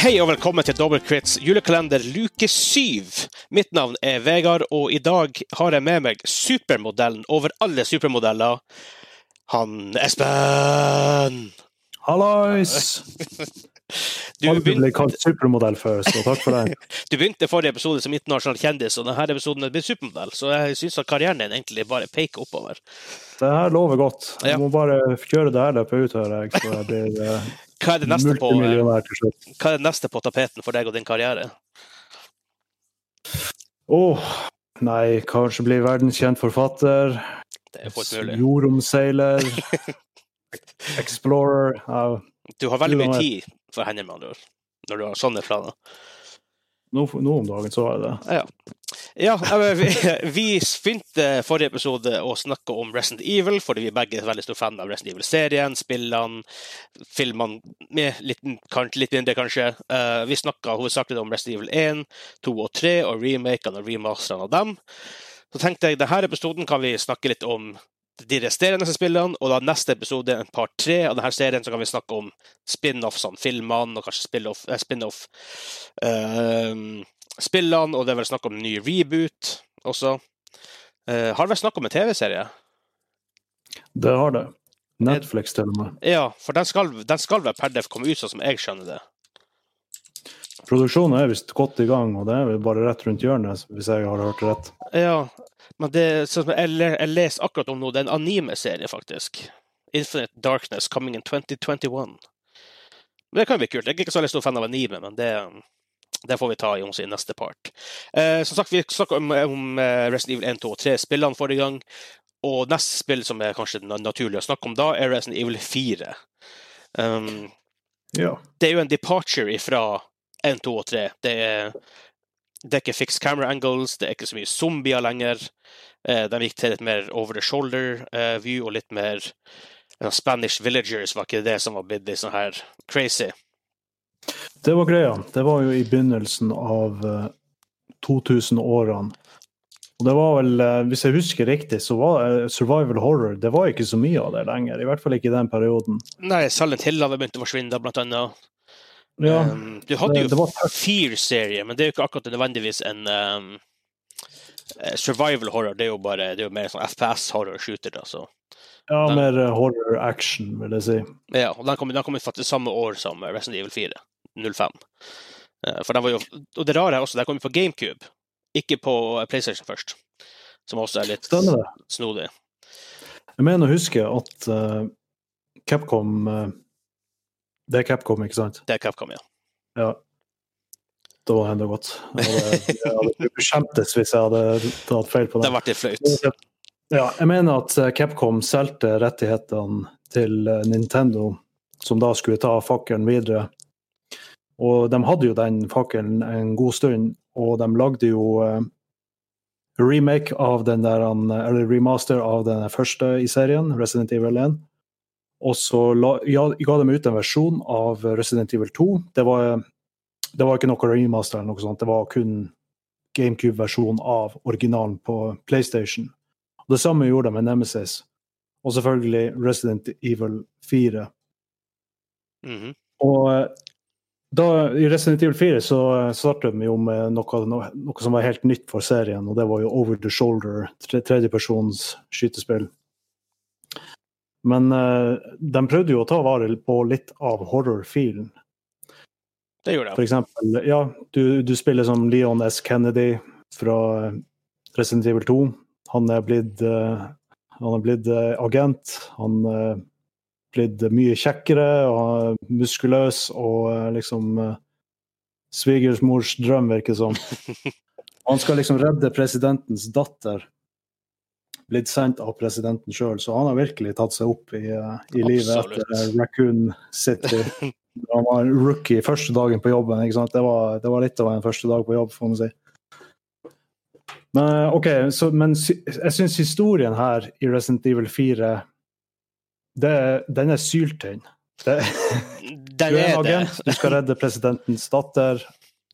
Hei og velkommen til Dobbeltkrits julekalender luke syv. Mitt navn er Vegard, og i dag har jeg med meg supermodellen over alle supermodeller. Han Espen! Hallois! Du Aldri begynte, ble kalt supermodell før, så takk for det. du begynte forrige episode som internasjonal kjendis, og denne episoden blitt supermodell, så jeg syns karrieren din egentlig bare peker oppover. Det her lover godt. Ja. Jeg må bare kjøre det her løpet ut, hører jeg, så jeg blir eh, Hva er på, eh, hva er det neste på tapeten for deg og din karriere? Åh, nei, kanskje bli verdenskjent forfatter. Det er fullt mulig. Jordomseiler. Explorer. Uh, Du har veldig mye tid for henne, med andre ord, når du har sånne planer. nå, nå om dagen så er det. Ja. ja eh, vi, vi begynte forrige episode å snakke om Resident Evil, fordi vi begge er veldig store fan av Resident Evil-serien, spillene, filmene med litt, litt mindre, kanskje. Eh, vi snakka hovedsakelig om Resident Evil 1, 2 og 3, og remakene og remasterne av dem. Så tenkte jeg denne episoden kan vi snakke litt om de resterende spillene, og da neste episode, en part tre av denne serien, så kan vi snakke om spin-offsene, filmene, og kanskje spin-off eh, spin-off, eh, spillene, og det er vel snakk om ny reboot også. Uh, har det vært snakk om en TV-serie? Det har det. Netflix til og med. Ja, for den skal, den skal vel per def komme ut, sånn som jeg skjønner det. Produksjonen er visst godt i gang, og det er vel bare rett rundt hjørnet, hvis jeg har hørt rett. Ja, men det, sånn som jeg, jeg leser akkurat om nå, det er en anime-serie, faktisk. Infinite Darkness coming in 2021. Det kan bli kult. Jeg er ikke så veldig stor fan av anime, men det, det får vi ta i, i neste part. Eh, som sagt, vi snakka om, om eh, Resident Evil 1, 2 og 3 spillene forrige gang. Og neste spill som er kanskje na- naturlig å snakke om da, er Resident Evil 4. Um, Ja. det er jo en departure fra 1, 2 og 3. Det er, det er ikke fixed camera angles, det er ikke så mye zombier lenger. Eh, de gikk til litt mer over the shoulder eh, view og litt mer eh, Spanish villagers, var ikke det som var blitt litt sånn her crazy? Det var greia. Det var jo i begynnelsen av eh, 2000-årene. Og det var vel, eh, hvis jeg husker riktig, så var eh, survival horror det var ikke så mye av det lenger. I hvert fall ikke i den perioden. Nei, Silent Hill hadde begynt å forsvinne, da, blant annet. Ja, Um, du hadde det- jo. Fear-serie, men det er jo ikke akkurat nødvendigvis en um, eh, survival horror. Det er jo bare det er jo mer sånn FPS-horror-shooter. da, så. ja den- mer eh, horror action, vil jeg si. Ja, og den kom, den kom ut faktisk samme år som Resident Evil 4. 05. Eh, For den var jo, og det rare er også, den kom jo på GameCube, ikke på eh, PlayStation først. Som også er litt Stemmer snodig. Jeg mener å huske at uh, Capcom uh, Det er Capcom, ikke sant? Det er Capcom, ja. Ja. Det var enda godt. Jeg hadde, jeg hadde skjemtes hvis jeg hadde tatt feil på Det det. ble litt flaut. Ja, jeg mener at Capcom solgte rettighetene til Nintendo, som da skulle ta fakkelen videre. Og de hadde jo den fakkelen en god stund, og de lagde jo eh, remake av den der, eller remaster av den første i serien, Resident Evil 1. Og så la, ja, ga de ut en versjon av Resident Evil 2. Det var, det var ikke noe remaster eller noe sånt, det var kun GameCube-versjonen av originalen på PlayStation. Og det samme gjorde de med Nemesis. Og selvfølgelig Resident Evil 4. Mhm. Og eh, da, i Resident Evil 4 så eh, startet de jo med noe, noe, som var helt nytt for serien, og det var jo Over the Shoulder, tre, tredjepersons skytespill. Men uh, de prøvde jo å ta vare på litt av horror-filen. Det gjorde For eksempel, ja, du, du spiller som Leon S. Kennedy fra eh, Resident Evil 2. Han er blitt, uh, han er blitt uh, agent. Han blitt mye kjekkere og muskuløs og eh, liksom Svigersmors drøm, virker det som. Han skal liksom redde presidentens datter. Blitt sendt av presidenten sjøl, så han har virkelig tatt seg opp i, eh, i livet etter eh, Raccoon City. Han var en rookie første dagen på jobben. ikke sant? Det var, det var litt av en første dag på jobb, får man si. Men, ok, så, men jeg syns historien her i Resident Evil 4 det, den er syltynn. Du er en agent, du skal redde presidentens datter.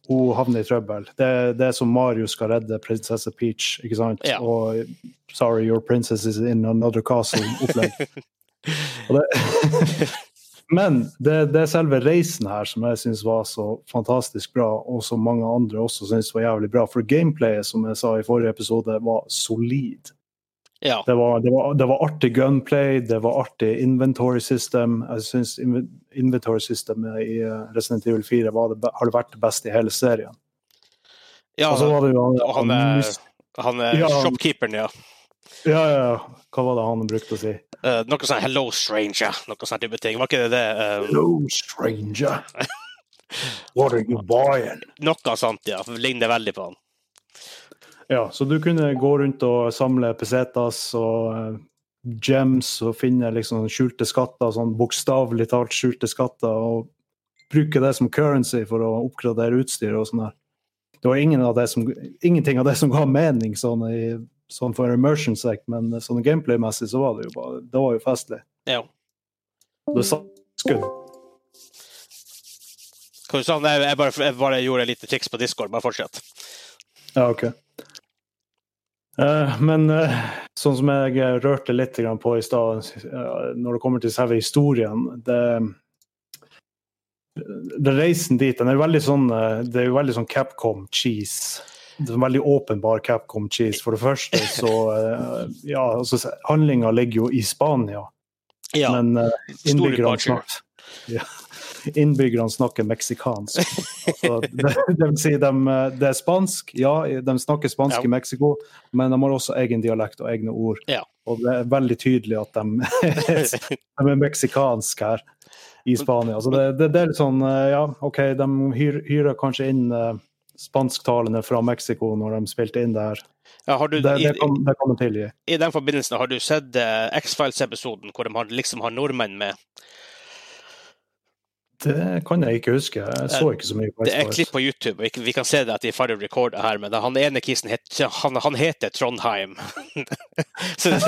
Hun havner i trøbbel. Det, det er som Mario skal redde prinsesse Peach, ikke sant? Ja. Og 'Sorry, your princess is in another castle'-opplegg. Men det, det er selve reisen her som jeg syns var så fantastisk bra, og som mange andre også syns var jævlig bra. For gameplayet, som jeg sa i forrige episode, var solid. Ja. Det var, det, var, det var artig gunplay, det var artig inventory system. Jeg syns inventory systemet i eh, Resident Evil 4 var det, har vært det beste i hele serien. ja Og han, han er, han er Ja, shopkeeperen, ja. Ja, ja, ja. Hva var det han brukte å si? Uh, noe sånn 'hello, stranger', noe sånn type ting. Var ikke det det? Uh... Hello, stranger. What are you buying? noe sånt, ja. Ligner veldig på han. Ja, så du kunne gå rundt og samle pesetas og eh, gems og finne liksom skjulte skatter, sånn bokstavelig talt skjulte skatter, og bruke det som currency for å oppgradere utstyr og sånn der. Det var ingen av det som, ingenting av det som ga mening sånn, i, sånn for immersion Sec, men sånn gameplay-messig så var det jo bare Det var jo festlig. Ja. Det sa skudd. Du? Jeg bare, jeg bare gjorde et lite triks på Discord. Bare fortsett. Ja, OK. Eh, men eh, sånn som jeg eh, rørte litt på i stad, når det kommer til selve historien det, det Reisen dit den er veldig sånn, det er jo veldig sånn Capcom-cheese. Det er en veldig åpenbar Capcom-cheese. For det første så Ja, altså, handlinga ligger jo i Spania, Ja. men innbyggerne departure. ja, innbyggerne snakker meksikansk. Altså, det, det vil si, de, det er spansk, ja, de snakker spansk Ja. i Mexico, men de har også egen dialekt og egne ord. Ja. Og det er veldig tydelig at de, de er meksikanske her i Spania. Så det, det, det er litt sånn, eh, ja, OK, de hyr, hyrer kanskje inn eh, spansktalende fra Mexico når de spilte inn det her. Ja, har du, Det, det, kan, det kan de tilgi. I den forbindelsen, har du sett eh, X-Files-episoden hvor de har, liksom har nordmenn med? Det kan jeg ikke huske. Jeg så ikke så mye på Det er klipp på YouTube, vi- kan se det at de er ferdig recorda her, men han ene kisen het, han, han heter Trondheim. så,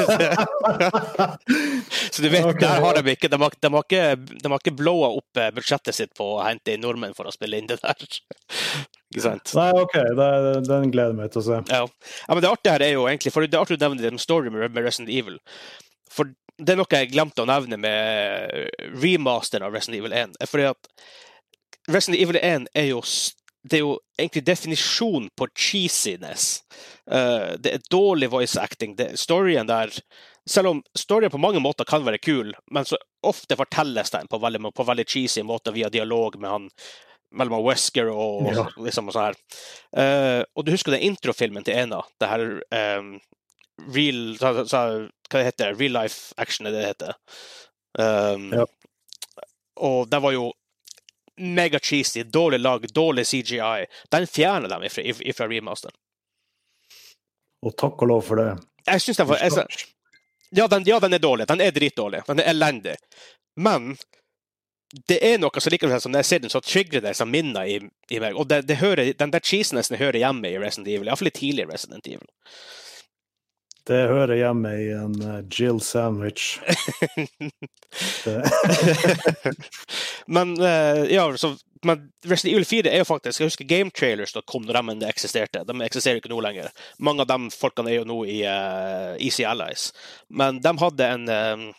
så du vet, okay. der har de ikke De har, de har ikke, de har ikke blowa opp eh, budsjettet sitt på å hente inn nordmenn for å spille inn det der. Ikke sant? Nei, OK, det, den gleder jeg meg til å se. Ja. ja, men det artige her er jo egentlig For det er artig å nevne det med story med Resident Evil. For det er noe jeg glemte å nevne med remasteren av Resident Evil 1. er Fordi at Resident Evil 1 er jo det er jo egentlig definisjon på cheesiness. Eh, det er dårlig voice acting. Det, storyen der Selv om storyen på mange måter kan være kul, men så ofte fortelles den på veldig, på veldig cheesy måter via dialog med han mellom Wesker og, Ja. liksom og sånn her. Eh, og du husker den introfilmen til Ena? Det her um, real så, så, Hva det heter Real life action er det det heter. Um, Ja. Og det var jo mega cheesy, dårlig lag, dårlig CGI. Den fjerner dem ifra, ifra remasteren. Og takk og lov for det. Jeg synes den var, jeg, ja, den, ja, den er dårlig. Den er dritdårlig. Den er elendig. Men det er noe som likevel som når jeg ser den, så trigger det som minner i, i meg. Og det, det hører, den der cheesenessen hører hjemme i Resident Evil. Iallfall i tidlig Resident Evil. Det hører hjemme i en eh, Jill sandwich. Men eh, ja, så, men Resident Evil 4 er jo faktisk Jeg husker GameTrailers.com når de eksisterte. De eksisterer ikke nå lenger. Mange av de folkene er jo nå i uh, Easy Allies. Men de hadde en um,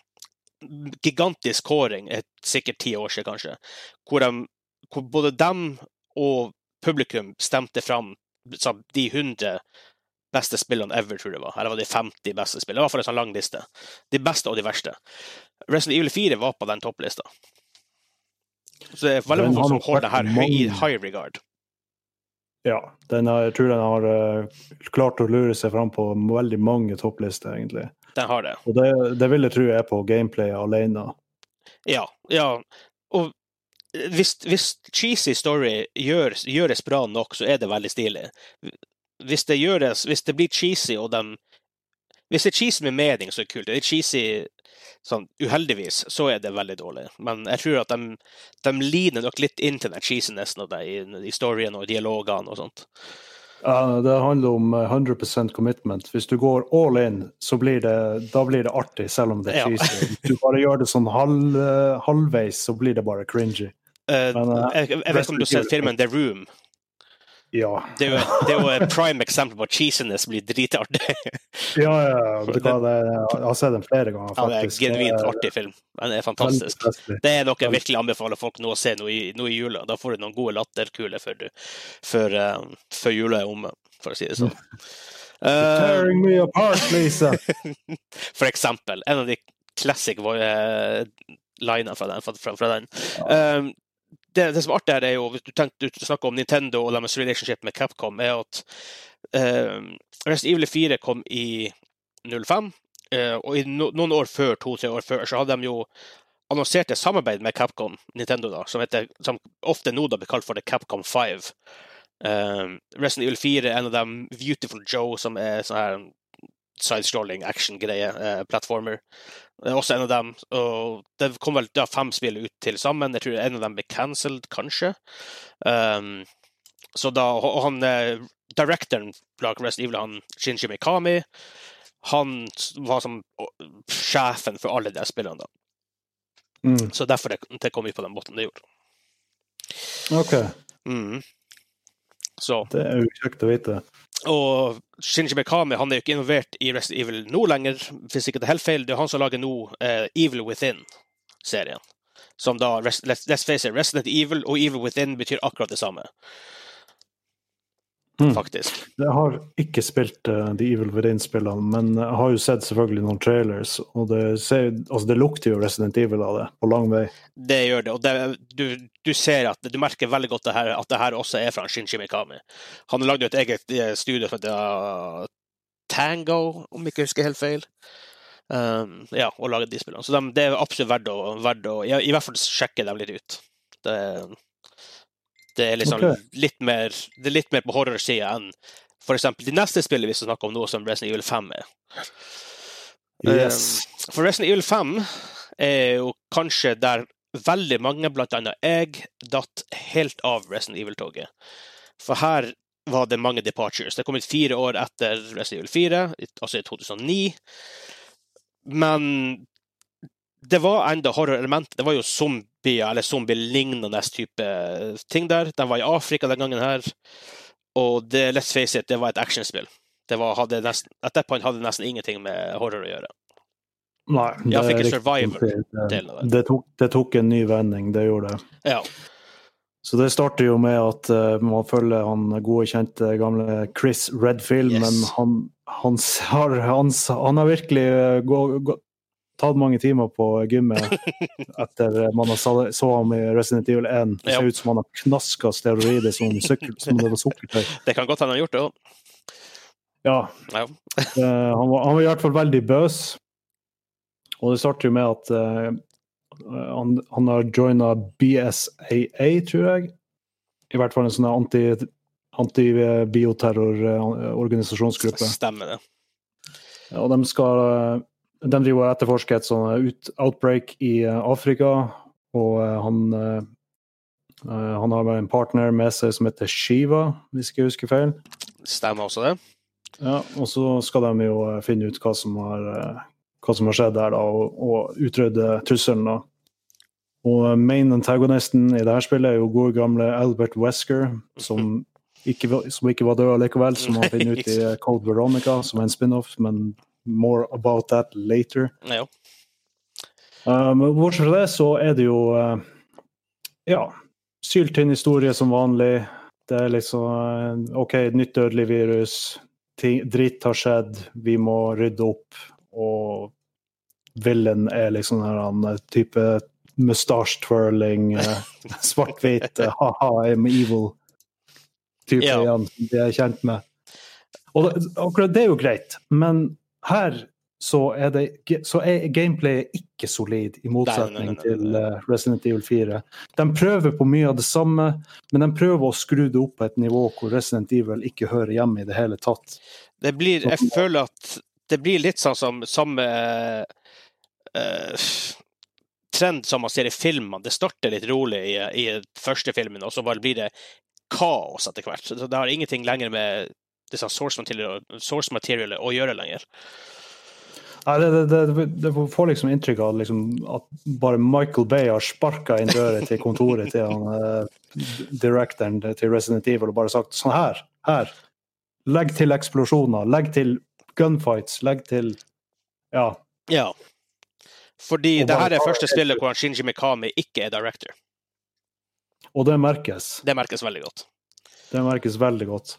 gigantisk kåring, sikkert ti år siden kanskje, hvor, de, hvor både dem og publikum stemte fram de 100 beste spillene ever, tror jeg det var. Eller var de 50 beste spillene. I hvert fall en sånn lang liste. De beste og de verste. Resident Evil 4 var på den topplista. Så det er veldig mange folk som holder det her høy, i high regard. ja, den har, jeg tror den har uh, klart å lure seg fram på veldig mange topplister, egentlig. Den har det. Og det, det vil jeg tro er på gameplay alene. Ja. ja. Og hvis, hvis cheesy story gjøres, gjøres bra nok, så er det veldig stilig. Hvis det, gjøres, hvis det blir cheesy, og de Hvis det er cheesy med mening, så er det kult. Det er cheesy sånn uheldigvis, så er det veldig dårlig. Men jeg tror at de, de liner nok litt inn til den cheesinessen av det i, i storyen og dialogene og sånt. Ja, det handler om eh, 100% commitment. Hvis du går all in, så blir det, da blir det artig, selv om det er cheesy. Ja. du bare gjør det sånn halv, eh, halvveis, så blir det bare cringy. Uh, Men, eh, jeg, jeg vet ikke om du har sett filmen The Room? Ja. Det er jo, det er jo et prime eksempel på at cheesiness blir dritartig. Ja, ja, jeg har sett den flere ganger, Ja, det er en genuint artig film. Den er fantastisk. Det er noe jeg virkelig anbefaler folk nå å se nå i, nå i jula. Da får du noen gode latterkuler før, før, eh, før jula er omme, for å si det sånn. Tearing me apart, Lisa! for eksempel. En av de classic uh, linene fra den. Fra, fra, den. Ja. Um, det, det som er artig her, er jo hvis du, tenker, du snakker om Nintendo og deres relationship med Capcom, er at uh, Resident Evil 4 kom i 05, uh, og i no, noen år før, to-tre år før, så hadde de jo annonsert et samarbeid med Capcom, Nintendo, da, som, heter, som ofte nå da blir kalt for The Capcom 5. Uh, Resident Evil 4 er en av dem, Beautiful Joe, som er sånn her side-scrolling action-greie, eh, platformer. Det er også en av dem, og det kom vel da fem spill ut til sammen. Jeg tror en av dem ble cancelled, kanskje. Um, så da, og han eh, directoren bak Rest Evil, han Shinji Mikami, han var som sjefen for alle de spillene. da. Mm, Så derfor det, det kom ut på den måten det gjorde. OK, Mm. Så, det er jo kjekt å vite. og Shinji Mikami han er jo ikke involvert i Resident Evil nå lenger, hvis ikke det er helt feil. Det er han som lager nå eh, Evil Within-serien. Som da, let's, let's face it, Resident Evil og Evil Within betyr akkurat det samme, Mm. faktisk. Jeg har ikke spilt uh, The Evil Within-spillene, men jeg har jo sett selvfølgelig noen trailers, og det, ser, altså det lukter jo Resident Evil av det, på lang vei. Det gjør det, og det, du, du ser at du merker veldig godt det her, at det her også er fra Shinji Mikami. Han lagde jo et eget eh, studio som heter uh, Tango, om jeg ikke husker helt feil. Um, ja, og laget de spillene. Så de, det er absolutt verdt å, verdt å i, i hvert fall sjekke dem litt ut. Det, det er liksom okay. litt, mer, det er litt mer på horrorsida enn eksempel de neste spillene vi skal snakke om nå, som Resident Evil 5 er. Yes. Um, For Resident Evil 5 er jo kanskje der veldig mange, blant annet jeg, datt helt av Resident Evil-toget. For her var det mange departures. Det kom ut fire år etter Resident Evil 4, altså i 2009. Men det var enda horror-element. Det var jo zombier, eller zombie-lignende type ting der. De var i Afrika den gangen her. Og det, let's face it, det var et actionspill. Det var, hadde nesten, at that point hadde nesten ingenting med horror å gjøre. Nei, det fikk er en. Survivor-delen Det, av det. det, tok, det tok en ny vending, det gjorde det. Ja. Så det starter jo med at uh, man følger han gode, kjente gamle Chris Redfield, Yes. men han, han, har, han, han har virkelig uh, gå, gå, tatt mange timer på gymmet etter man har så ham i Resident Evil 1. Det ser Ja. ut som han har knaska steroider som, sykkel, som det var sukkertøy. Det kan godt hende han har gjort det òg. Ja, Ja. Eh, han, var, han var i hvert fall veldig bøs. Og det starter jo med at uh, han, han har joina BSAA, tror jeg. I hvert fall en sånn anti, antibioterrororganisasjonsgruppe. Stemmer det. og de skal eh, De driver og etterforsker et sånt outbreak i eh, Afrika, og eh, han eh, eh, han har en partner med seg som heter Shiva, hvis ikke jeg husker feil. Stemmer også det. Ja, og så skal de jo eh, finne ut hva som har, eh, hva som har skjedd der, da, og, og utrydde trusselen. da. Og eh, main antagonisten i dette spillet er jo gode gamle Albert Wesker, som ikke, som ikke var død allikevel, som man finner ut i eh, Cold Veronica, som er en spin-off, men more about that later. Ja. Um, bortsett fra det, så er det jo uh, ja, syltynn historie som vanlig. Det er liksom eh, OK, nytt dødelig virus. Ting, dritt har skjedd. Vi må rydde opp. Og villain er liksom en type mustache twirling, eh, svart-hvit, eh, ha-ha, I'm evil type Ja. igjen, som de er kjent med. Og det, akkurat det er jo greit, men her så er, det, så er gameplayet ikke solid, i motsetning Nei, nei, nei, til eh, Resident Evil 4. De prøver på mye av det samme, men de prøver å skru det opp på et nivå hvor Resident Evil ikke hører hjemme i det hele tatt. Det blir Jeg føler at det blir litt sånn som samme uh, trend som man ser i filmene. Det starter litt rolig i, i første filmen, og så bare blir det kaos etter hvert. Så det har ingenting lenger med disse source material, source material å gjøre lenger. Nei, det, det, det, får liksom inntrykk av liksom, at bare Michael Bay har sparka inn døra til kontoret til han, uh, directoren til Resident Evil og bare sagt sånn her, her. Legg til eksplosjoner, legg til gunfights, legg til Ja. Ja. Fordi det her er første spillet hvor Shinji Mikami ikke er director. Og det merkes. Det merkes veldig godt. Det merkes veldig godt.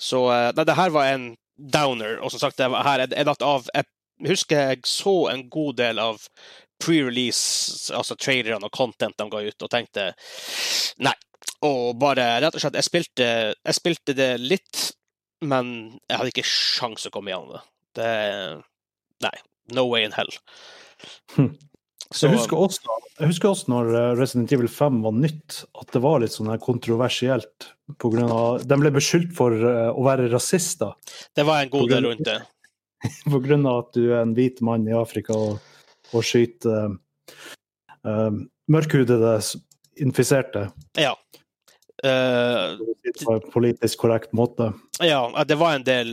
Så eh, nei, det her var en downer. Og som sagt, her er er av Jeg husker jeg så en god del av pre-release, altså trailerne og content de ga ut, og tenkte nei. Og bare rett og slett Jeg spilte, jeg spilte det litt, men jeg hadde ikke sjans å komme gjennom det. det nei. No way in hell. Hm. Så, jeg, husker også, jeg husker også når eh, Resident Evil 5 var nytt, at det var litt sånn kontroversielt. På grunn av, de ble beskyldt for eh, å være rasister det var en god del rundt det. På grunn av at du er en hvit mann i Afrika og, og skyter uh, mørkhudede infiserte Ja. Uh, på en politisk korrekt måte. Ja, det var en del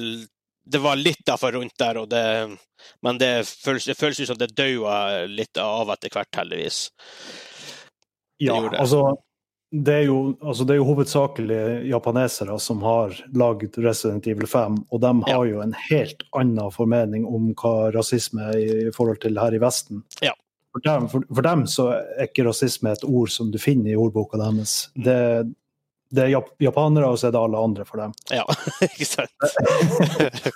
Det var litt derfor rundt der, det, men det føles, det føles ut som det daua litt av etter hvert, heldigvis. Ja, det. altså det er, jo, altså det er jo hovedsakelig japanesere som har lagd Resident Evil 5, og de har jo en helt annen formening om hva rasisme er i forhold til her i Vesten. Ja. For, dem, for, for dem så er ikke rasisme et ord som du finner i ordboka deres. Det, det er jap japanere, og så er det alle andre for dem. Ja, ikke sant?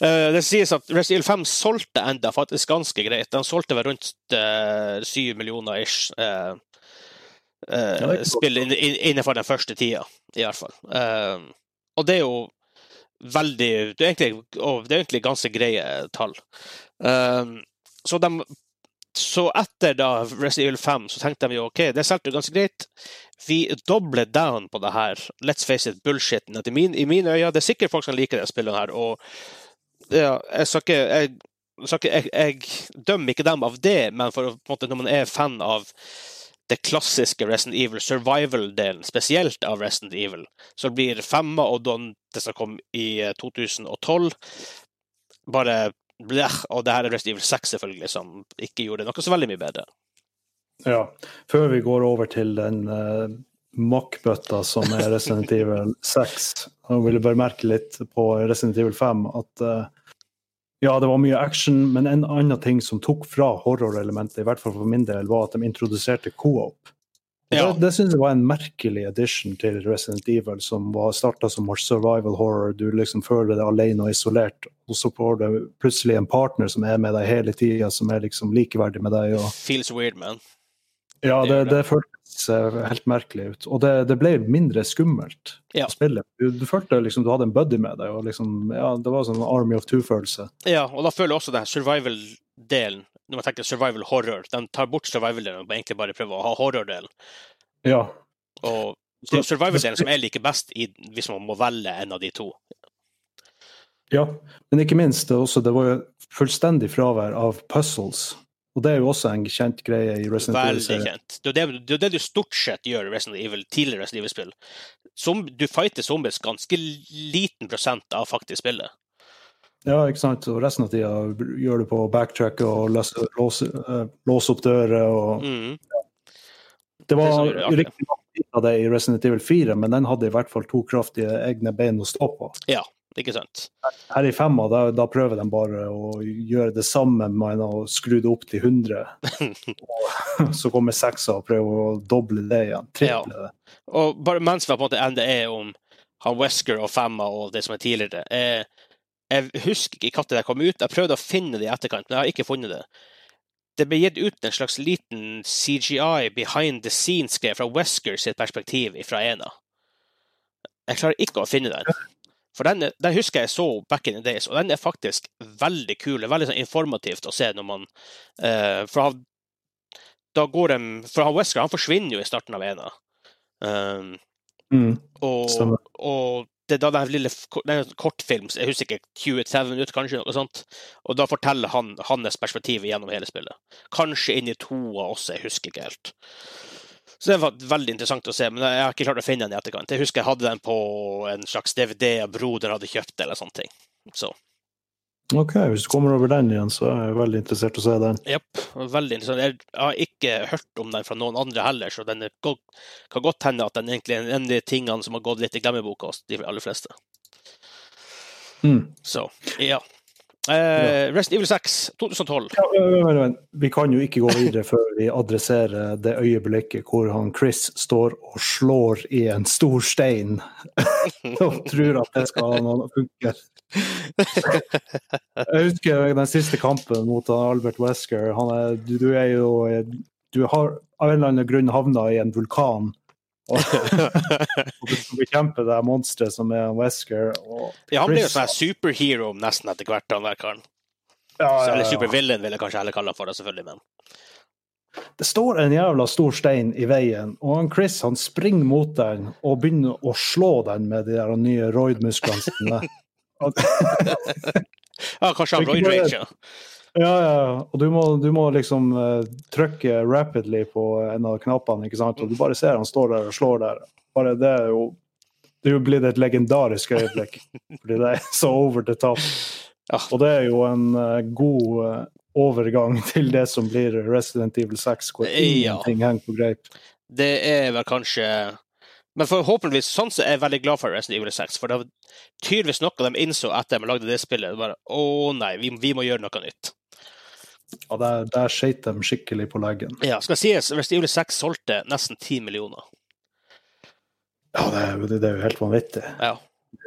Eh, det sies at Resident Evil 5 solgte enda faktisk ganske greit. Den solgte vel rundt eh, syv millioner ish. Uh, ikke spill in, in, innenfor den første tida, i hvert fall. Uh, og det er jo veldig Det er egentlig, det er egentlig ganske greie tall. Så, de, så etter da Resident Evil 5 så tenkte jo OK, det solgte jo ganske greit. Vi dobler down på det her. Let's face it, bullshitten. I, min, I mine øyne det er sikkert folk som liker det spillet her. og ja, jeg skal ikke jeg, ikke, jeg, jeg dømmer ikke dem av det, men for, måte, når man er fan av det klassiske Resident Evil, survival-delen, spesielt av Resident Evil, så blir femma og Don, det som kom i eh, 2012, bare blech. Og det her er Resident Evil 6, selvfølgelig, som ikke gjorde noe så veldig mye bedre. Ja. Før vi går over til den uh, makkbøtta som er Resident Evil 6, og vil jeg bare merke litt på Resident Evil 5 at uh, ja, det var mye action, men en annen ting som tok fra horrorelementet, i hvert fall for min del, var at de introduserte co-op. Ja. Det, det synes jeg var en merkelig addition til Resident Evil, som var starta som survival horror. Du liksom føler deg alene og isolert, og så får du plutselig en partner som er med deg hele tida, som er liksom likeverdig med deg. og Feels weird, man. ja, Det det, det. det føltes eh, helt merkelig ut. Og det, det ble mindre skummelt Ja. å spille. Du, du følte liksom du hadde en buddy med deg. og liksom, ja, Det var sånn Army of Two-følelse. Ja, og da føler jeg også den survival-delen Når man tenker survival horror, de tar bort survival-delen og egentlig bare prøver å ha horror-delen. Ja. Og det er survival-delen som jeg liker best i, hvis man må velge en av de to. ja. Men ikke minst, det, også, det var jo fullstendig fravær av puzzles. Og det er jo også en kjent greie i Resident Evil. Veldig kjent. Det er det, det er det du stort sett gjør i Resident Evil, tidligere Resident Evil-spill. Som, du fighter zombies ganske liten prosent av faktisk spillet. Ja, ikke sant. Og resten av tida gjør du på backtrack og løse, låse, eh, låse opp dører. og Mm. Det Det var riktig av det i Resident Evil 4, men den hadde i hvert fall to kraftige egne bein å stå på. Ja, ikke sant? Her i femma, da, da prøver de bare å gjøre det samme med å skru det opp til 100. Så kommer seksa og prøver å doble det igjen. Triple det. Og bare mens vi på en måte ender er om han Wesker og Femma og det som er tidligere eh, Jeg husker ikke når det kom ut. Jeg prøvde å finne det i etterkant, men jeg har ikke funnet det. Det ble gitt ut en slags liten CGI behind the scenes-greie fra Wesker sitt perspektiv fra ena. Jeg klarer ikke å finne den. For den, den husker jeg så back in the days, og den er faktisk veldig kul. Veldig sånn informativt å se når man uh, For han, da går de For han Wesker han forsvinner jo i starten av ena. Um, Mm. og, og det er da den lille det er en kortfilm, jeg husker ikke, 27 minutter kanskje, noe sånt. Og da forteller han hans perspektiv gjennom hele spillet. Kanskje inn i toa også, jeg husker ikke helt. Så det var veldig interessant å se, men jeg har ikke klart å finne den i etterkant. Jeg husker jeg hadde den på en slags DVD av broder hadde kjøpt, eller sånne ting. Så OK, hvis du kommer over den igjen, så er jeg veldig interessert i å se den. Jepp. Veldig interessant. Jeg har ikke hørt om den fra noen andre heller, så den kan godt hende at den egentlig er en av de tingene som har gått litt i glemmeboka hos de aller fleste. Mm. Så, ja. Eh, Resident Evil 6, 2012. Ja, men, men, men, vi kan jo ikke gå videre før vi adresserer det øyeblikket hvor han Chris står og slår i en stor stein og tror at det skal funke. Jeg husker den siste kampen mot Albert Wesker. Er, du, du, er jo Du har av en eller annen grunn havna i en vulkan og du skal bekjempe det monsteret som er Wesker. ja, han blir jo sånn superhero nesten etter hvert, han der karen. Ja, ja, ja. Eller supervillain, vil jeg kanskje heller kalle han for det, selvfølgelig. men... Det står en jævla stor stein i veien, og han Chris han springer mot den og begynner å slå den med de der nye roid-musklene sine. ja, kanskje han Roy rage, ja. Ja, ja. Og du må, du må liksom uh, trykke rapidly på en av knappene, ikke sant? og du bare ser han står der og slår der. Bare Det er jo det er jo blitt et legendarisk øyeblikk, fordi det er så over the top. Ja. Og det er jo en uh, god uh, overgang til det som blir Resident Evil 6, hvor ingenting ja. henger på greip. Det er vel kanskje Men forhåpentligvis sånn så er jeg veldig glad for Resident Evil 6, for det var tydeligvis noe de innså etter de lagde det spillet. Bare, Å nei, vi, vi må gjøre noe nytt. Ja, der, der skøyt de skikkelig på leggen. Ja, skal sies, Resident Evil 6 solgte nesten 10 millioner. Ja, det er, det er jo helt vanvittig. Ja.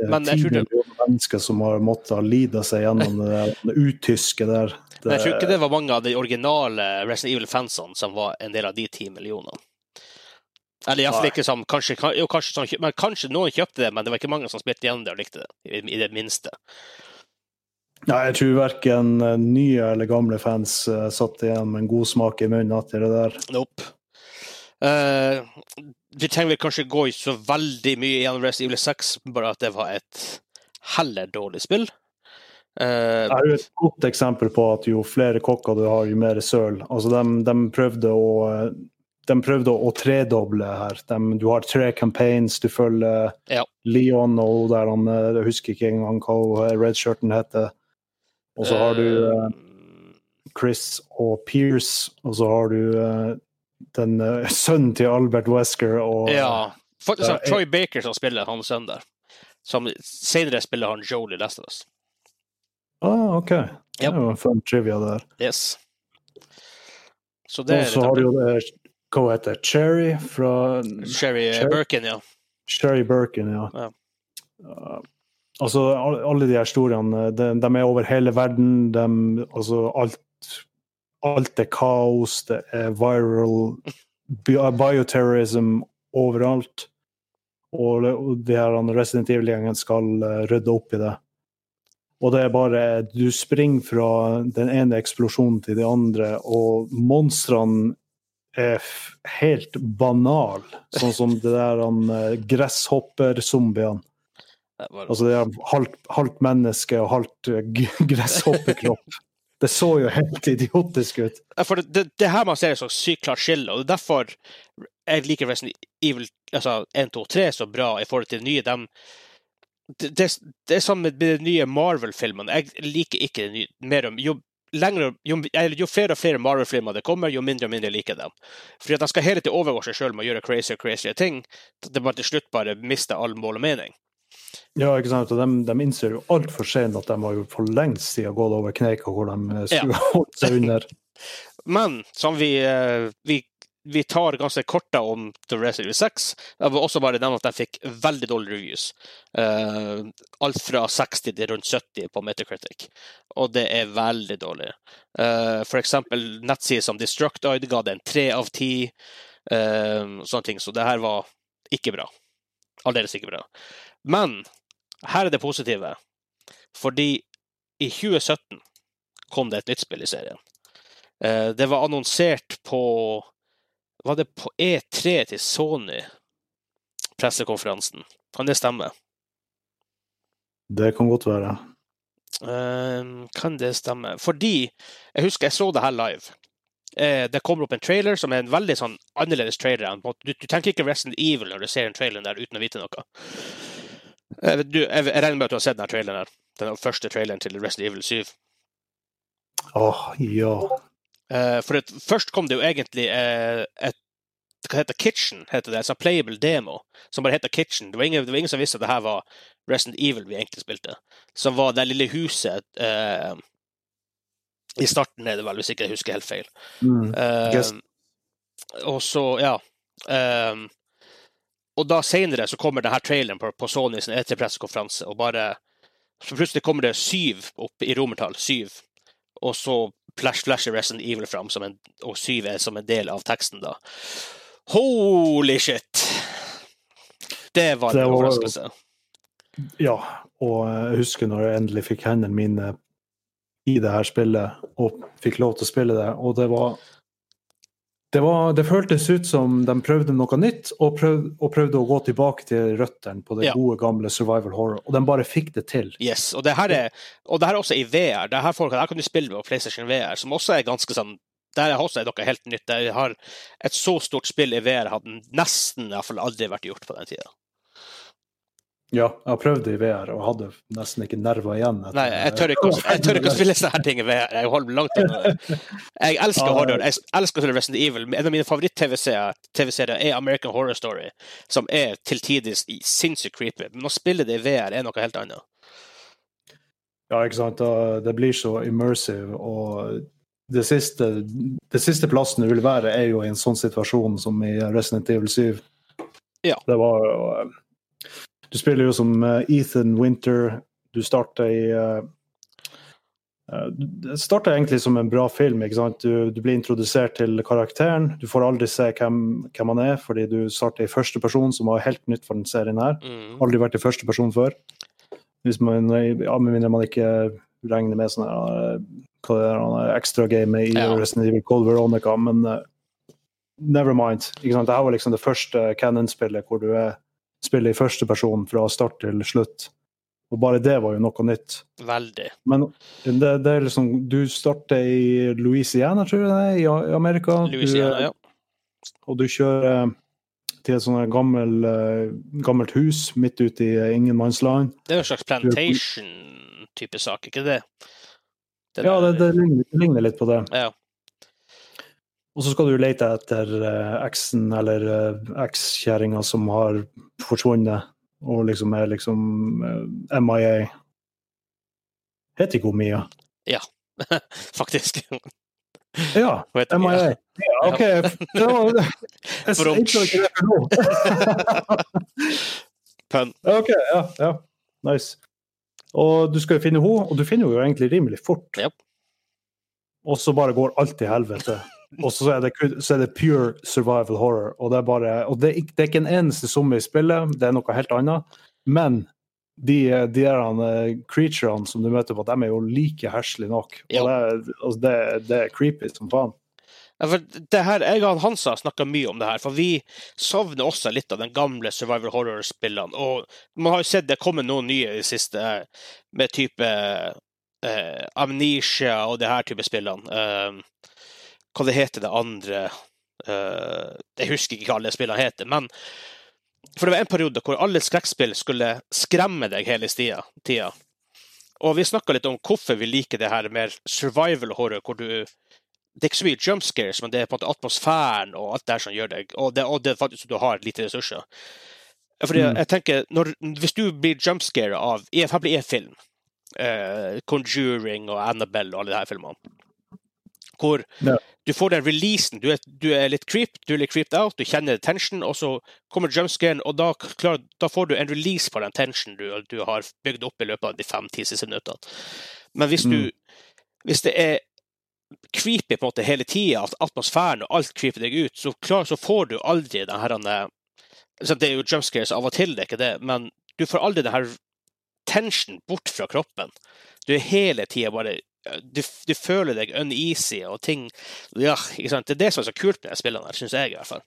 Men jeg tror det... millioner mennesker som har måttet lide seg gjennom det, det utyske der. Det... Men jeg tror ikke det var mange av de originale Resident Evil-fansene som var en del av de ti millionene. Eller iallfall ikke sånn kanskje, jo, kanskje, sånn, men kanskje noen kjøpte det, men det var ikke mange som spilte igjen det og likte det, i, i det minste. Nei, jeg tror verken eh, nye eller gamle fans uh, satt igjen med en god smak i munnen etter det der. Nope. Uh, vi trenger kanskje gå så veldig mye gjennom Rest Evil 6, bare at det var et heller dårlig spill. Uh, det er jo et godt eksempel på at jo flere kokker du har, jo mer søl. Altså, de, de prøvde å de prøvde å, tredoble her. De, du har tre campaigns, du følger ja. Leon og der han Jeg husker ikke engang hva redshirten heter. Og så har du uh, Chris og Pierce, og så har du uh, den uh, sønnen til Albert Wesker og Ja. Faktisk er Troy Baker som spiller han sønnen der. Som senere spiller han Joel i Last of Us. Ah, OK. Det er jo en fun trivia der. Yes. Så det og så har du jo det Hva heter Cherry fra Cherry, Cherry Birkin, ja. Cherry Birkin, ja. ja. Altså, alle de her historiene, de, de, er over hele verden. De, altså, alt, alt er kaos, det er viral bioterrorism overalt. Og, og de her Resident Evil-gjengen skal uh, rydde opp i det. Og det er bare Du springer fra den ene eksplosjonen til de andre, og monstrene er helt banal. Sånn som det der han uh, gresshopper-zombiene. Altså det er halvt, halvt menneske og halvt eh, gresshoppekropp. Det så jo helt idiotisk ut. For det, det, det her man ser et så sykt klart skille, og det er derfor jeg liker Resident Evil altså 1, 2, 3 så bra i forhold til de nye. De, det, det, er sånn med de nye Marvel-filmene. Jeg liker ikke det nye. Mer, jo, lengre, jo, jo, flere og flere Marvel-filmer det kommer, jo mindre og mindre liker dem. Fordi at de skal hele tiden overgå seg sjøl med å gjøre crazy og crazy ting. Det bare til slutt bare mister all mål og mening. Ja, ikke sant. Og de, de innser jo altfor sent at de har jo for lengst siden gått over kneika hvor de eh, skulle ja. holdt seg under. Men som vi, eh, vi, vi, tar ganske korta om The Resident 6, Jeg vil også bare nevne at de fikk veldig dårlige reviews. Uh, alt fra 60 til rundt 70 på Metacritic. Og det er veldig dårlig. Uh, for eksempel nettsider som Destructoid ga det en tre av ti. Uh, sånne ting. Så det her var ikke bra. Aldeles ikke bra. Men her er det positive. Fordi i 2017 kom det et nytt spill i serien. Eh, det var annonsert på Var det på E3 til Sony? Pressekonferansen. Kan det stemme? Det kan godt være. Uh, kan det stemme? Fordi jeg husker jeg så det her live. Uh, det kommer opp en trailer som er en veldig sånn annerledes trailer. Du, du tenker ikke Resident Evil når du ser en trailer der uten å vite noe. Du, jeg, regner med at du har sett denne traileren? her. Den første traileren til Resident Evil 7. Åh, ja. Eh, for det, først kom det jo egentlig eh, et hva heter Kitchen, heter det, altså playable demo, som bare heter Kitchen. Det var, ingen, det var ingen som visste at det her var Resident Evil vi egentlig spilte. Som var det lille huset eh, I starten er det vel, hvis ikke jeg husker helt feil. Mm. Eh, Yes. og så, ja ehm, Og da senere så kommer denne traileren på, på Sony sin E3-pressekonferanse, og bare Så plutselig kommer det syv opp i romertall. Syv. Og så flash, flasher Resident Evil fram, som en, og syv er som en del av teksten, da. Holy shit! Det var en overraskelse. Ja, og jeg husker når jeg endelig fikk hendene mine i det her spillet og fikk lov til å spille det, og det var det, var, det føltes ut som de prøvde noe nytt, og prøvde, og prøvde å gå tilbake til røttene på det Ja. gode, gamle survival horror. Og de bare fikk det til. Yes, og det her er, og det her er også i VR. Det her, folk, det her kan du spille med PlayStation VR, som også er ganske sånn der er også noe helt nytt. Jeg har et så stort spill i VR hadde nesten i hvert fall aldri vært gjort på den tida. Ja, jeg har prøvd det i VR og hadde nesten ikke nerver igjen. Nei, jeg tør ikke, jeg tør ikke å spille sånne her ting i VR. Jeg holder langt unna det. Jeg elsker Ja. horror. Jeg elsker å spille Resident Evil. En av mine favoritt-TV-serier er American Horror Story, som er til tider sinnssykt creepy. Men å spille det i VR er noe helt annet. Ja, ikke sant. Det blir så immersive, og det siste, det siste plassen du vil være, er jo i en sånn situasjon som i Resident Evil 7. Ja. Det var Du spiller jo som eh, Ethan Winter. Du starter i eh, eh, Det starter egentlig som en bra film. ikke sant? Du, du blir introdusert til karakteren. Du får aldri se hvem, hvem han er, fordi du starter i første person, som var helt nytt for den serien her. Mm. Aldri vært i første person før. Hvis man, ja, Med mindre man ikke regner med sånne eh, hva det er, han er ekstra game i Ja. Resident Evil Cold Veronica, men uh, never mind. Ikke sant? Dette var liksom det første Cannon-spillet hvor du er, spiller i første person fra start til slutt. Og bare det var jo noe nytt. Veldig. Men det, det er liksom Du starter i Louisiana, tror jeg det er, i Amerika. Louisiana, du, ja. og du kjører eh, til et sånt gammel, eh, gammelt hus midt ute i eh, ingenmannsland. Det er jo en slags plantation-type sak, ikke det? Den Ja, det, det, ligner, det ligner litt på det. ja. Og så skal du lete etter eh, eksen eller ekskjerringa som har forsvunnet, og liksom er liksom uh, MIA. Heter ikke hun Mia? Ja, Faktisk. Ja, MIA. Ja, OK. Det var, jeg tror ikke det for nå. Pønn. OK, ja. ja. Nice. Og du skal jo finne henne, og du finner henne jo egentlig rimelig fort. Yep. Og så bare går alt til helvete. Og så er, det, så er det pure survival horror. Og det er bare, og det det er ikke en eneste zombie i spillet, det er noe helt annet. Men de, de eh, creaturene som du møter på, de er jo like heslige nok. Og det, altså det, det er creepy som faen. Ja, det her, jeg og Hansa snakka mye om det her, for vi savner også litt av den gamle survival horror-spillene. Og man har jo sett det kommer noen nye i det siste, eh, med type eh, Amnesia og det her type spillene. Eh, hva det heter det andre uh, Jeg husker ikke hva alle spillene heter, men for det var en periode hvor alle skrekkspill skulle skremme deg hele stia, tida. Og vi snakka litt om hvorfor vi liker det her mer survival horror, hvor du det er ikke så mye jump scares, men det er på en måte atmosfæren og alt det her som gjør deg Og det, og det er faktisk du har lite ressurser. Fordi Mm. jeg tenker, når, Hvis du blir jump scare av Her blir en film, eh, Conjuring og Annabelle og alle de her filmene, hvor Ja. Du får den releasen Du er, du er litt creep, du er litt creeped out, du kjenner tension, og så kommer jumpscaren, og da, klar, da får du en release på den tension du, du har bygd opp i løpet av de fem-ti siste minuttene. Men hvis du Mm. Hvis det er creepy på en måte hele tida, at atmosfæren og alt creeper deg ut, så, klar, så får du aldri den her eh, Det er jo jumpscares av og til, det er ikke det, men du får aldri den her tension bort fra kroppen. Du er hele tida bare du, du føler deg uneasy og ting ja, ikke sant? Det er det som er så kult med de spillene syns jeg i hvert fall.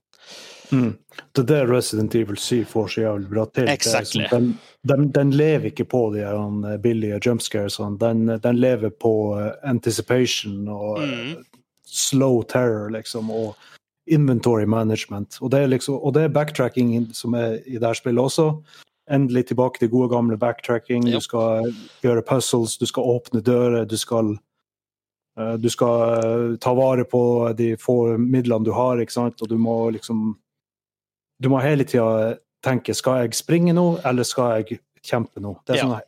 Mm. Det er det Resident Evil 7 får så jævlig bra til. Exactly. liksom- Den, den, den lever ikke på de her, eh, billige jumpscaresene. Den, den lever på eh, anticipation og eh, Mm. slow terror, liksom, og inventory management. Og det er, liksom, og det er backtracking som er i det her spillet også. Endelig tilbake til gode gamle backtracking. Yep. Du skal gjøre puzzles, du skal åpne dører, du skal uh, du skal uh, ta vare på de få midlene du har, ikke sant? og du må liksom Du må hele tida tenke skal jeg springe nå, eller skal jeg kjempe nå? Det er Ja. sånn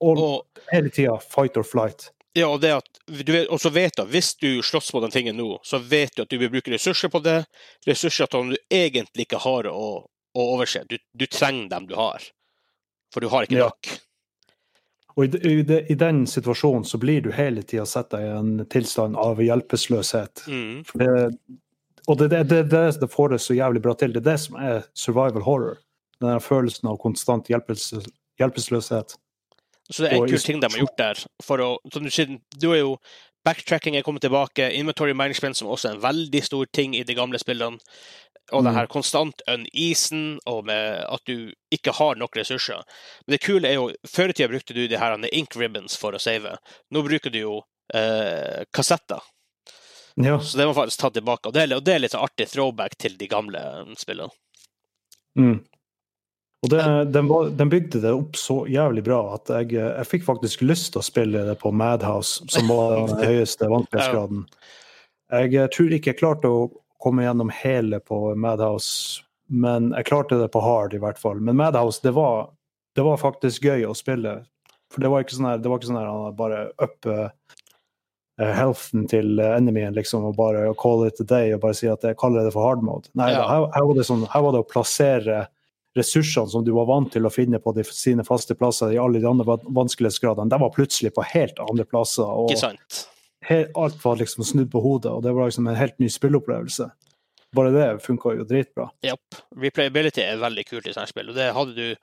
Og, hele tida fight or flight. ja, og, det at, du vet, og så vet du at hvis du slåss på den tingen nå, så vet du at du vil bruke ressurser på det. Ressurser som du egentlig ikke har å, å overse. Du, du trenger dem du har. For du har ikke Ja. nok. Og i, i, I den situasjonen så blir du hele tida satt i en tilstand av hjelpeløshet. Mm. Det, og det, det, det, får det så jævlig bra til. Det er det som er survival horror. Den følelsen av konstant hjelpeløshet. Så det er en kul ting de har gjort der. For å, som du sier, du er jo Backtracking er kommet tilbake. Inventory management, som også er en veldig stor ting i de gamle spillene. Og det Mm. her konstant uneasen, og med at du ikke har nok ressurser. Men det kule er jo, Før i tida brukte du de her ink ribbons for å save. Nå bruker du jo eh, kassetter. Ja. Så det må faktisk ta tilbake. Og det er, og det er litt så artig throwback til de gamle spillene. Mm. Og det, den, den bygde det opp så jævlig bra at jeg, jeg fikk faktisk lyst til å spille det på Madhouse, som var den høyeste vanskelighetsgraden. Jeg eh, tror ikke jeg klarte å komme gjennom hele på Madhouse, men jeg klarte det på hard i hvert fall. Men Madhouse, det var, det var faktisk gøy å spille. For det var ikke sånn her, det var ikke sånn her bare up uh, healthen til enemyen, liksom, og bare call it a day og bare si at jeg kaller det for hard mode. Nei, Ja. her, her, var det sånn, her var det å plassere ressursene som du var vant til å finne på de, sine faste plasser i alle de andre vanskelighetsgradene, de var plutselig på helt andre plasser. og Ikke sant? Alt var liksom snudd på hodet, og det var liksom en helt ny spilleopplevelse. Bare det funka jo dritbra. Japp. Replayability er veldig kult i sånne spill, og det hadde du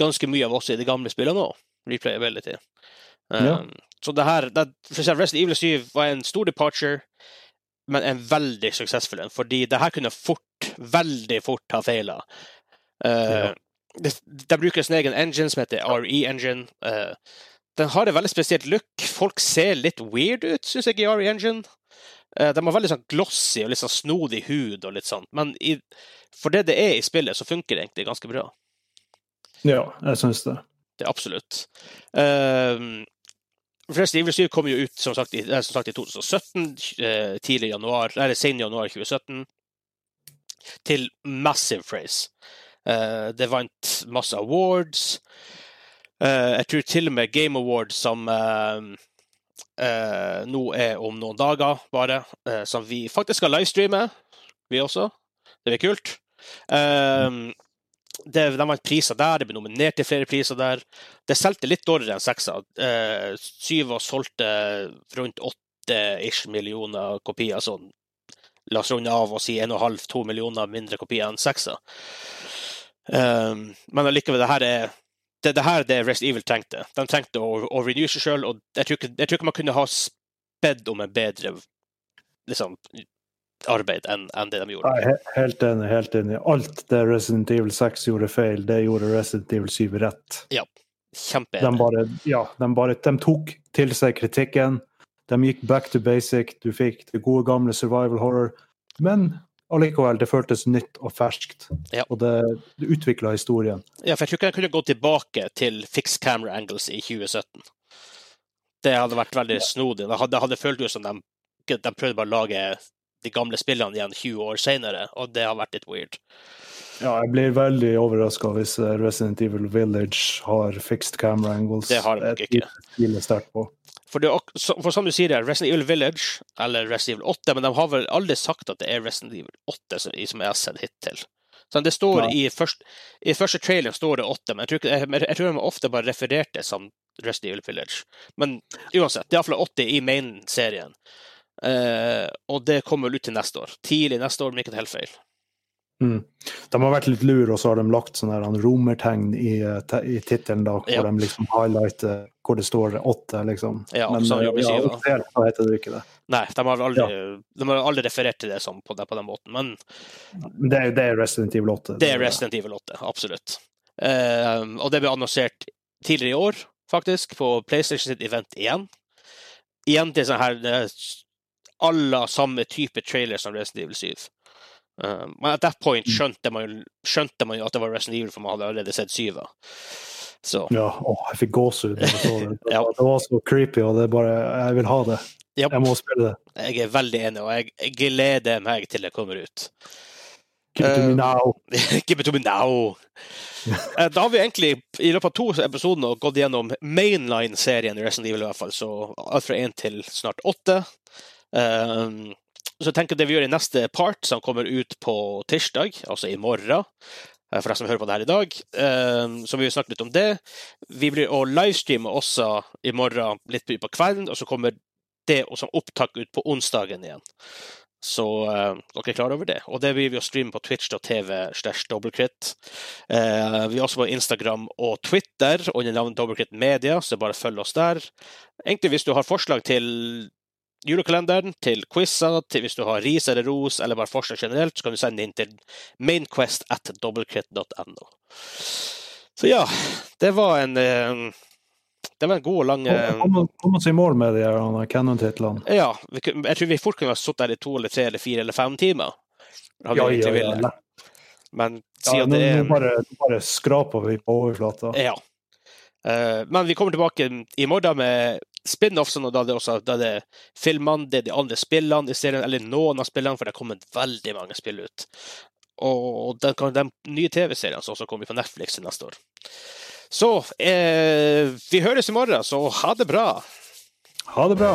ganske mye av også i de gamle spillene òg. Replayability. Um, Ja. Så det her det, for eksempel Resident Evil 7 var en stor departure, men en veldig suksessfull en, fordi det her kunne fort, veldig fort ha feila. Uh, Ja. det, det brukes en egen engine som heter RE-engine. Uh, den har et veldig spesielt look. Folk ser litt weird ut, syns jeg, i RE-engine. Uh, de har veldig sånn glossy og litt sånn snodig hud og litt sånn, men i, for det det er i spillet, så funker det egentlig ganske bra. Ja, jeg syns det. Det er absolutt. Um, Resident Evil 7 kom jo ut som sagt, i, eh, som sagt, i 2017, eh, tidlig januar, eller sen januar 2017, til massive Phrase. Eh, det vant masse awards. Eh, jeg tror til og med Game Awards, som eh, eh, nå er om noen dager, bare, eh, som vi faktisk skal livestreame, vi også. Det blir kult. Det, de vant priser der, det ble nominert til flere priser der. Det solgte litt dårligere enn seksa. Eh, og solgte rundt åtte-ish millioner kopier. sånn La oss runde av og si 1,5-2 millioner mindre kopier enn seksa. Um, men allikevel, det her er det, det her er det Rest Evil trengte. De trengte å, å renew seg sjøl, og jeg tror, ikke, jeg tror ikke man kunne ha spedd om en bedre liksom, arbeid enn en det de gjorde. Er helt enig. helt enig. Alt det Resident Evil 6 gjorde feil, det gjorde Resident Evil 7 rett. Ja, Kjempeenig. bare, ja, de bare de tok til seg kritikken. De gikk back to basic. Du fikk det gode, gamle survival horror. Men allikevel, det føltes nytt og ferskt. Ja. Og det, det utvikla historien. Ja, for jeg tror ikke jeg kunne gå tilbake til fixed camera angles i 2017. Det hadde vært veldig snodig. Det hadde, hadde følt ut som de, de prøvde bare å lage de gamle spillene igjen 20 år senere, og det har vært litt weird. Ja, jeg blir veldig overraska hvis eh, Resident Evil Village har fixed camera angles. Det har de nok ikke. For, det, for som du sier, det Resident Evil Village, eller Resident Evil 8, men de har vel aldri sagt at det er Resident Evil 8 som, som jeg har sett hittil. Så det står ja. i, først, I første trailer står det 8, men jeg tror, ikke, jeg, jeg tror de ofte bare refererte som Resident Evil Village. Men uansett, det er iallfall 80 i main-serien. Uh, og det kommer vel ut til neste år. Tidlig neste år, om ikke helt feil. Mm. De har vært litt lure, og så har de lagt sånne romertegn i, eh, i tittelen, hvor Ja. de liksom highlighter hvor det står åtte, liksom. Ja, Men som eh, ja, offisielt så heter det ikke det. Nei, de har aldri, de har aldri referert til det som på, på den måten. Men det er, det er Resident Evil 8. Det er Resident Evil 8, absolutt. Eh, og det ble annonsert tidligere i år, faktisk, på PlayStation sitt event igjen. Igjen til sånn her er alle samme type trailer som Resident Evil 7. Uh, men at that point skjønte man, skjønte man jo at det var Resident Evil, for man hadde allerede sett syva. Så Ja, åh, jeg fikk gåsehud. da jeg så det. Ja. Det var så creepy, og det er bare Jeg vil ha det. Yep. Jeg må spille det. jeg er veldig enig, og jeg, gleder meg til det kommer ut. Give it to me Eh, now. Give it to me now! Eh, Da har vi egentlig i løpet av to episoder gått gjennom mainline-serien i Resident Evil, i hvert fall. Så alt fra én til snart åtte. Um, så jeg tenker det vi gjør i neste part, som kommer ut på tirsdag, altså i morgen eh, for deg som hører på det her i dag, så så vil vi snakke litt om det. Vi blir å livestreame også i morgen litt på kvelden, og så kommer det som opptak ut på onsdagen igjen. Så uh, dere er klar over det. Og det vil vi å streame på twitch.tv. Eh, vi er også på Instagram og Twitter under navnet Dobbeltkritt Media, så bare følg oss der. Egentlig hvis du har forslag til julekalenderen, til quizer, til hvis du har ris eller ros, eller bare forslag generelt, så kan du sende inn til mainquest at dobbeltkritt.no. Så ja, det var en eh, det var en god og lang eh, Kom kom oss i mål med de her han, Canon-titlene. Ja, jeg tror vi fort kunne ha sittet der i to eller tre eller fire eller fem timer. Hadde Ja, vi ja, ja. ville. siden Men ja nå, det er nå bare, bare skraper vi på overflata. Ja. Eh, men vi kommer tilbake i morgen med spin-offsen, og da er det også da det filmene, det er de andre spillene i serien, eller noen av spillene, for det har kommet veldig mange spill ut. Og den, de nye TV-seriene som også kommer på Netflix neste år. Så eh, vi høres i morgen, så ha det bra. Ha det bra.